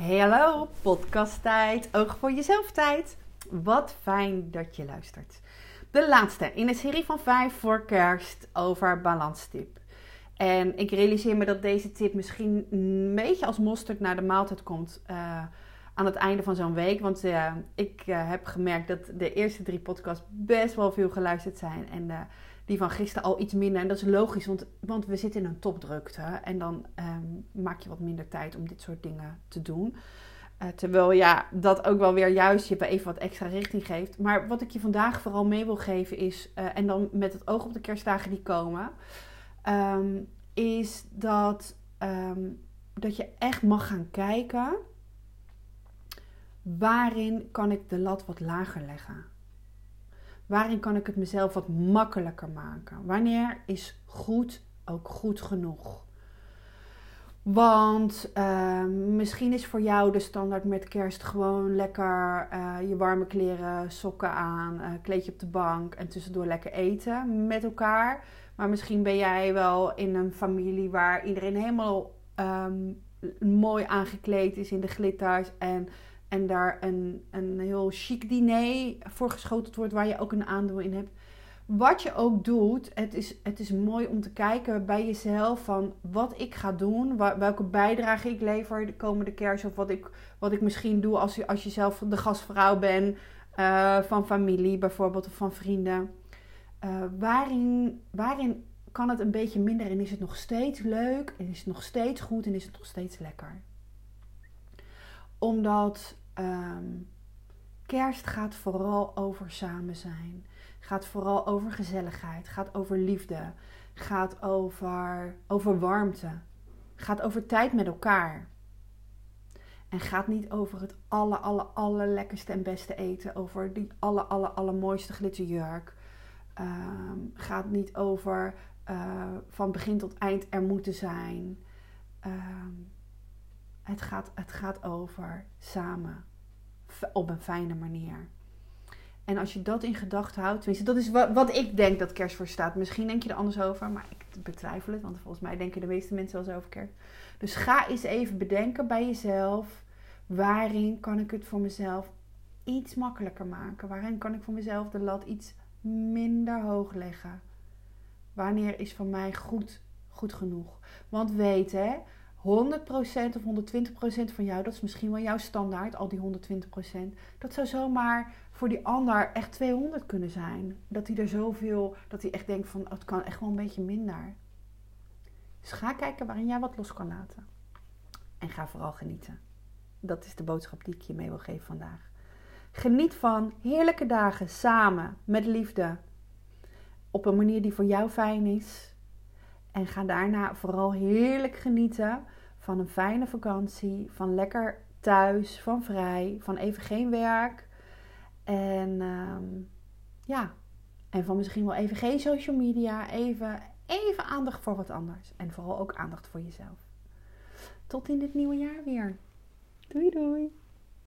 Hey, hallo, podcasttijd, oog voor jezelf tijd. Wat fijn dat je luistert. De laatste in een serie van vijf voor kerst over balanstip. En ik realiseer me dat deze tip misschien een beetje als mosterd naar de maaltijd komt uh, aan het einde van zo'n week. Want uh, ik uh, heb gemerkt dat de eerste drie podcasts best wel veel geluisterd zijn. En die van gisteren al iets minder. En dat is logisch, want, want we zitten in een topdrukte. En dan um, maak je wat minder tijd om dit soort dingen te doen. Uh, terwijl ja, dat ook wel weer juist je even wat extra richting geeft. Maar wat ik je vandaag vooral mee wil geven is, uh, en dan met het oog op de kerstdagen die komen, um, is dat, um, dat je echt mag gaan kijken. Waarin kan ik de lat wat lager leggen? Waarin kan ik het mezelf wat makkelijker maken? Wanneer is goed ook goed genoeg? Want uh, misschien is voor jou de standaard met kerst gewoon lekker uh, je warme kleren, sokken aan, uh, kleedje op de bank en tussendoor lekker eten met elkaar. Maar misschien ben jij wel in een familie waar iedereen helemaal um, mooi aangekleed is in de glitters en en daar een, een heel chic diner voor geschoteld wordt waar je ook een aandeel in hebt. Wat je ook doet, het is, het is mooi om te kijken bij jezelf van wat ik ga doen, welke bijdrage ik lever de komende kerst of wat ik, wat ik misschien doe als je, als je zelf de gastvrouw bent uh, van familie bijvoorbeeld of van vrienden. Uh, waarin, waarin kan het een beetje minder en is het nog steeds leuk en is het nog steeds goed en is het nog steeds lekker? Omdat um, kerst gaat vooral over samen zijn. Gaat vooral over gezelligheid. Gaat over liefde. Gaat over, over warmte. Gaat over tijd met elkaar. En gaat niet over het alle, alle, allerlekkerste en beste eten. Over die alle, alle, allermooiste glitterjurk. Um, gaat niet over uh, van begin tot eind er moeten zijn. Het gaat, het gaat over samen. Op een fijne manier. En als je dat in gedachten houdt, tenminste, dat is wat, ik denk dat kerst voor staat. Misschien denk je er anders over, maar ik betwijfel het, want volgens mij denken de meeste mensen wel zo over kerst. Dus ga eens even bedenken bij jezelf: waarin kan ik het voor mezelf iets makkelijker maken? Waarin kan ik voor mezelf de lat iets minder hoog leggen? Wanneer is voor mij goed, goed genoeg? Want weet hè, 100% of 120% van jou, dat is misschien wel jouw standaard, al die 120%. Dat zou zomaar voor die ander echt 200 kunnen zijn. Dat hij er zoveel, dat hij echt denkt van, oh, het kan echt wel een beetje minder. Dus ga kijken waarin jij wat los kan laten. En ga vooral genieten. Dat is de boodschap die ik je mee wil geven vandaag. Geniet van heerlijke dagen samen, met liefde. Op een manier die voor jou fijn is en ga daarna vooral heerlijk genieten van een fijne vakantie, van lekker thuis, van vrij, van even geen werk. En um, ja, en van misschien wel even geen social media, even, even aandacht voor wat anders. En vooral ook aandacht voor jezelf. Tot in dit nieuwe jaar weer. Doei doei.